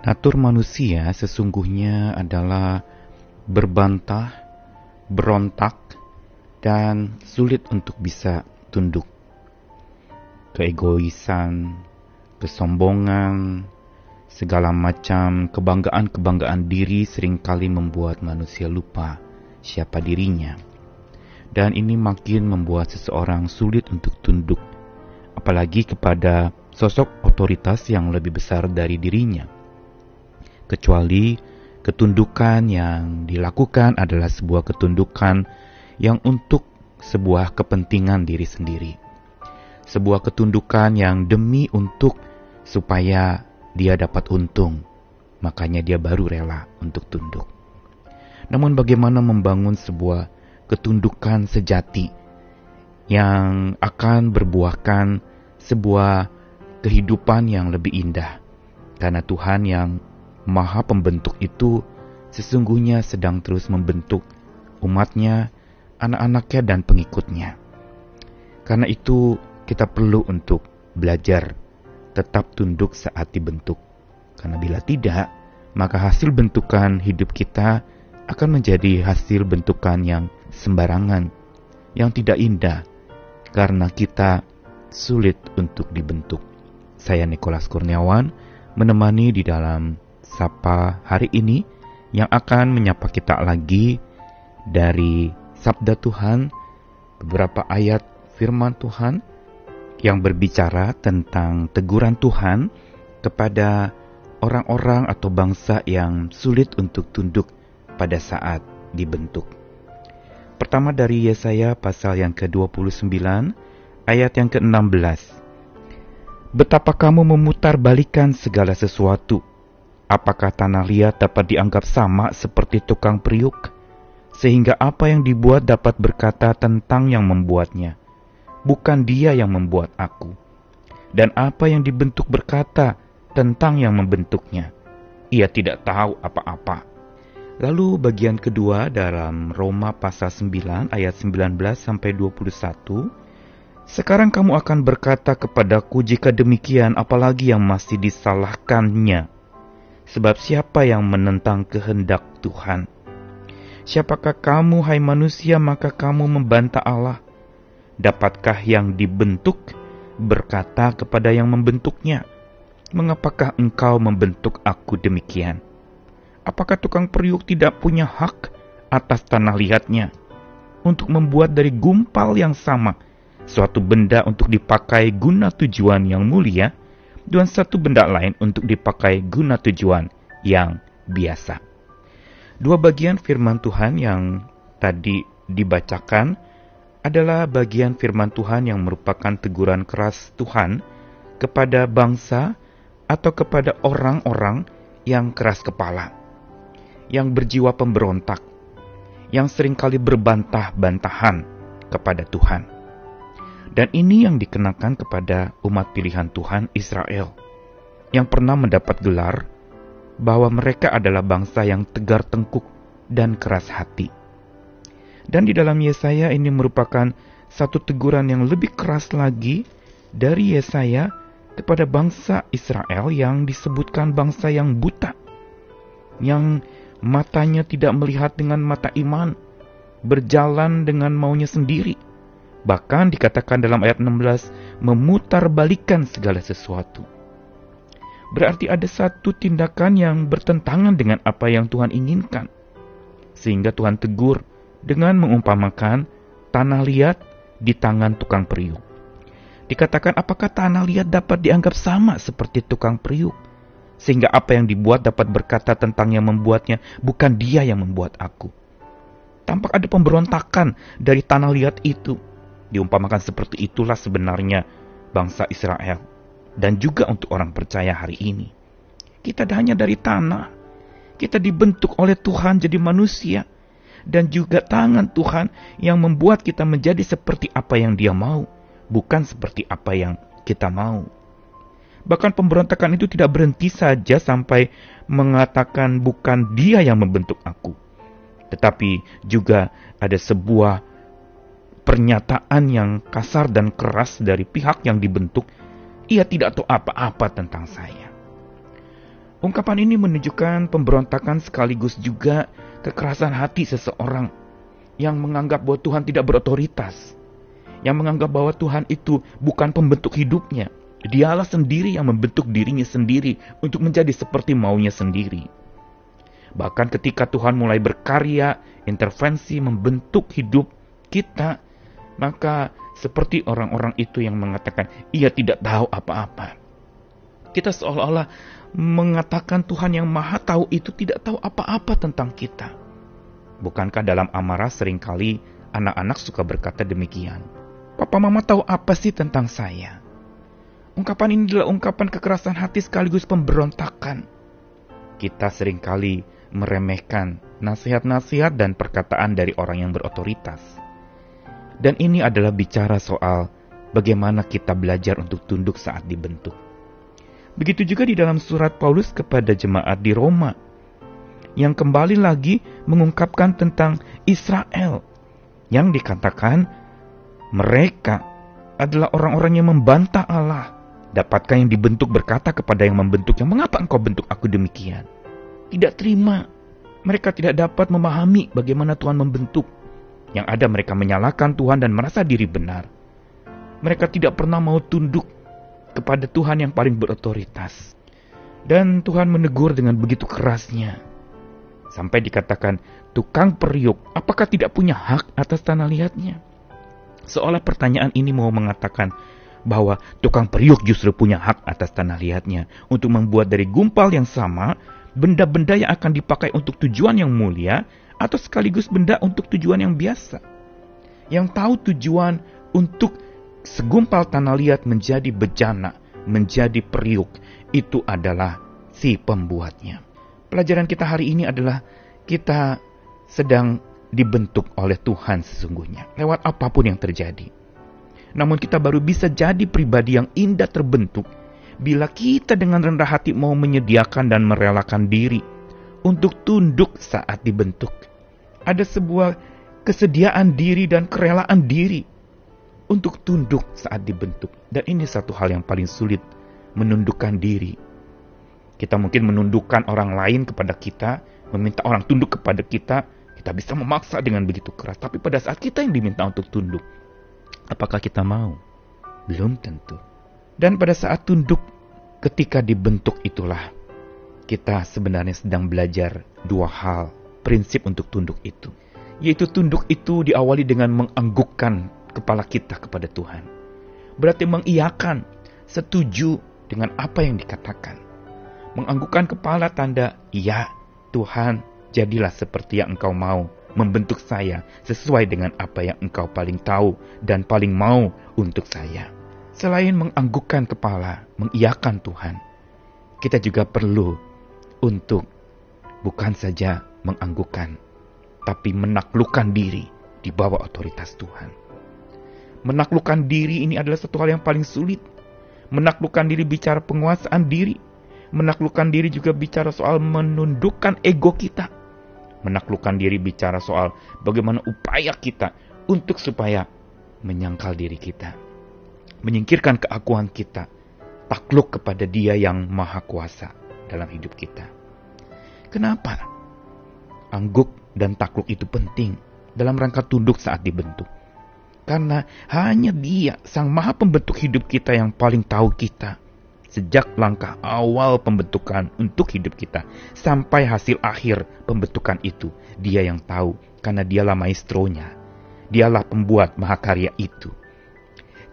Natur manusia sesungguhnya adalah berbantah, berontak, dan sulit untuk bisa tunduk. Keegoisan, kesombongan, segala macam kebanggaan-kebanggaan diri sering kali membuat manusia lupa siapa dirinya. Dan ini makin membuat seseorang sulit untuk tunduk, apalagi kepada sosok otoritas yang lebih besar dari dirinya kecuali ketundukan yang dilakukan adalah sebuah ketundukan yang untuk sebuah kepentingan diri sendiri. Sebuah ketundukan yang demi untuk supaya dia dapat untung, makanya dia baru rela untuk tunduk. Namun bagaimana membangun sebuah ketundukan sejati yang akan berbuahkan sebuah kehidupan yang lebih indah karena Tuhan yang Maha Pembentuk itu sesungguhnya sedang terus membentuk umatnya, anak-anaknya, dan pengikutnya. Karena itu, kita perlu untuk belajar tetap tunduk saat dibentuk. Karena bila tidak, maka hasil bentukan hidup kita akan menjadi hasil bentukan yang sembarangan, yang tidak indah, karena kita sulit untuk dibentuk. Saya Nikolas Kurniawan menemani di dalam Sapa hari ini yang akan menyapa kita lagi dari Sabda Tuhan, beberapa ayat firman Tuhan yang berbicara tentang teguran Tuhan kepada orang-orang atau bangsa yang sulit untuk tunduk pada saat dibentuk. Pertama dari Yesaya pasal yang ke-29 ayat yang ke-16. Betapa kamu memutar balikan segala sesuatu Apakah tanah liat dapat dianggap sama seperti tukang periuk? Sehingga apa yang dibuat dapat berkata tentang yang membuatnya. Bukan dia yang membuat aku. Dan apa yang dibentuk berkata tentang yang membentuknya. Ia tidak tahu apa-apa. Lalu bagian kedua dalam Roma pasal 9 ayat 19 sampai 21 sekarang kamu akan berkata kepadaku jika demikian apalagi yang masih disalahkannya Sebab siapa yang menentang kehendak Tuhan? Siapakah kamu, hai manusia, maka kamu membantah Allah? Dapatkah yang dibentuk berkata kepada yang membentuknya, Mengapakah engkau membentuk aku demikian? Apakah tukang periuk tidak punya hak atas tanah liatnya untuk membuat dari gumpal yang sama suatu benda untuk dipakai guna tujuan yang mulia? Dan satu benda lain untuk dipakai guna tujuan yang biasa. Dua bagian firman Tuhan yang tadi dibacakan adalah bagian firman Tuhan yang merupakan teguran keras Tuhan kepada bangsa atau kepada orang-orang yang keras kepala, yang berjiwa pemberontak, yang sering kali berbantah-bantahan kepada Tuhan. Dan ini yang dikenakan kepada umat pilihan Tuhan Israel, yang pernah mendapat gelar bahwa mereka adalah bangsa yang tegar tengkuk dan keras hati. Dan di dalam Yesaya ini merupakan satu teguran yang lebih keras lagi dari Yesaya kepada bangsa Israel yang disebutkan bangsa yang buta, yang matanya tidak melihat dengan mata iman, berjalan dengan maunya sendiri Bahkan dikatakan dalam ayat 16, memutarbalikan segala sesuatu. Berarti ada satu tindakan yang bertentangan dengan apa yang Tuhan inginkan. Sehingga Tuhan tegur dengan mengumpamakan tanah liat di tangan tukang periuk. Dikatakan apakah tanah liat dapat dianggap sama seperti tukang periuk? Sehingga apa yang dibuat dapat berkata tentang yang membuatnya, bukan dia yang membuat aku. Tampak ada pemberontakan dari tanah liat itu Diumpamakan seperti itulah sebenarnya bangsa Israel dan juga untuk orang percaya hari ini. Kita hanya dari tanah. Kita dibentuk oleh Tuhan jadi manusia dan juga tangan Tuhan yang membuat kita menjadi seperti apa yang Dia mau, bukan seperti apa yang kita mau. Bahkan pemberontakan itu tidak berhenti saja sampai mengatakan bukan dia yang membentuk aku. Tetapi juga ada sebuah pernyataan yang kasar dan keras dari pihak yang dibentuk, ia tidak tahu apa-apa tentang saya. Ungkapan ini menunjukkan pemberontakan sekaligus juga kekerasan hati seseorang yang menganggap bahwa Tuhan tidak berotoritas, yang menganggap bahwa Tuhan itu bukan pembentuk hidupnya. Dialah sendiri yang membentuk dirinya sendiri untuk menjadi seperti maunya sendiri. Bahkan ketika Tuhan mulai berkarya, intervensi membentuk hidup kita, maka seperti orang-orang itu yang mengatakan ia tidak tahu apa-apa. Kita seolah-olah mengatakan Tuhan yang maha tahu itu tidak tahu apa-apa tentang kita. Bukankah dalam amarah sering kali anak-anak suka berkata demikian? Papa mama tahu apa sih tentang saya? Ungkapan ini adalah ungkapan kekerasan hati sekaligus pemberontakan. Kita sering kali meremehkan nasihat-nasihat dan perkataan dari orang yang berotoritas. Dan ini adalah bicara soal bagaimana kita belajar untuk tunduk saat dibentuk. Begitu juga di dalam surat Paulus kepada jemaat di Roma, yang kembali lagi mengungkapkan tentang Israel, yang dikatakan mereka adalah orang-orang yang membantah Allah. Dapatkah yang dibentuk berkata kepada yang membentuknya, "Mengapa engkau bentuk aku demikian?" Tidak terima. Mereka tidak dapat memahami bagaimana Tuhan membentuk. Yang ada mereka menyalahkan Tuhan dan merasa diri benar. Mereka tidak pernah mau tunduk kepada Tuhan yang paling berotoritas. Dan Tuhan menegur dengan begitu kerasnya. Sampai dikatakan, tukang periuk, apakah tidak punya hak atas tanah liatnya? Seolah pertanyaan ini mau mengatakan bahwa tukang periuk justru punya hak atas tanah liatnya untuk membuat dari gumpal yang sama benda-benda yang akan dipakai untuk tujuan yang mulia atau sekaligus benda untuk tujuan yang biasa. Yang tahu tujuan untuk segumpal tanah liat menjadi bejana, menjadi periuk, itu adalah si pembuatnya. Pelajaran kita hari ini adalah kita sedang dibentuk oleh Tuhan sesungguhnya, lewat apa pun yang terjadi. Namun kita baru bisa jadi pribadi yang indah terbentuk bila kita dengan rendah hati mau menyediakan dan merelakan diri untuk tunduk saat dibentuk. Ada sebuah kesediaan diri dan kerelaan diri untuk tunduk saat dibentuk. Dan ini satu hal yang paling sulit, menundukkan diri. Kita mungkin menundukkan orang lain kepada kita, meminta orang tunduk kepada kita, kita bisa memaksa dengan begitu keras, tapi pada saat kita yang diminta untuk tunduk, apakah kita mau? Belum tentu. Dan pada saat tunduk, ketika dibentuk itulah, kita sebenarnya sedang belajar dua hal, prinsip untuk tunduk itu. Yaitu tunduk itu diawali dengan menganggukkan kepala kita kepada Tuhan. Berarti mengiyakan, setuju dengan apa yang dikatakan. Menganggukkan kepala tanda, ya Tuhan jadilah seperti yang engkau mau, membentuk saya sesuai dengan apa yang engkau paling tahu dan paling mau untuk saya. Selain menganggukkan kepala, mengiyakan Tuhan, kita juga perlu untuk bukan saja menganggukkan, tapi menaklukkan diri di bawah otoritas Tuhan. Menaklukkan diri ini adalah satu hal yang paling sulit. Menaklukkan diri bicara penguasaan diri. Menaklukkan diri juga bicara soal menundukkan ego kita menaklukkan diri bicara soal bagaimana upaya kita untuk supaya menyangkal diri kita. Menyingkirkan keakuan kita. Takluk kepada dia yang maha kuasa dalam hidup kita. Kenapa? Angguk dan takluk itu penting dalam rangka tunduk saat dibentuk. Karena hanya dia, sang maha pembentuk hidup kita yang paling tahu kita sejak langkah awal pembentukan untuk hidup kita sampai hasil akhir pembentukan itu. Dia yang tahu karena dialah maestronya. Dialah pembuat mahakarya itu.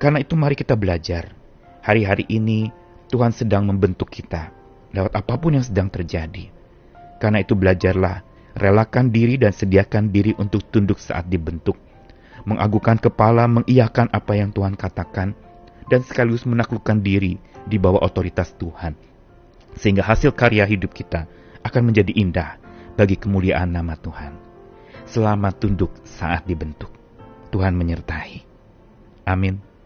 Karena itu mari kita belajar. Hari-hari ini Tuhan sedang membentuk kita lewat apa pun yang sedang terjadi. Karena itu belajarlah, relakan diri dan sediakan diri untuk tunduk saat dibentuk. Mengagukan kepala, mengiyakan apa yang Tuhan katakan, dan sekaligus menaklukkan diri di bawah otoritas Tuhan. Sehingga hasil karya hidup kita akan menjadi indah bagi kemuliaan nama Tuhan. Selamat tunduk saat dibentuk. Tuhan menyertai. Amin.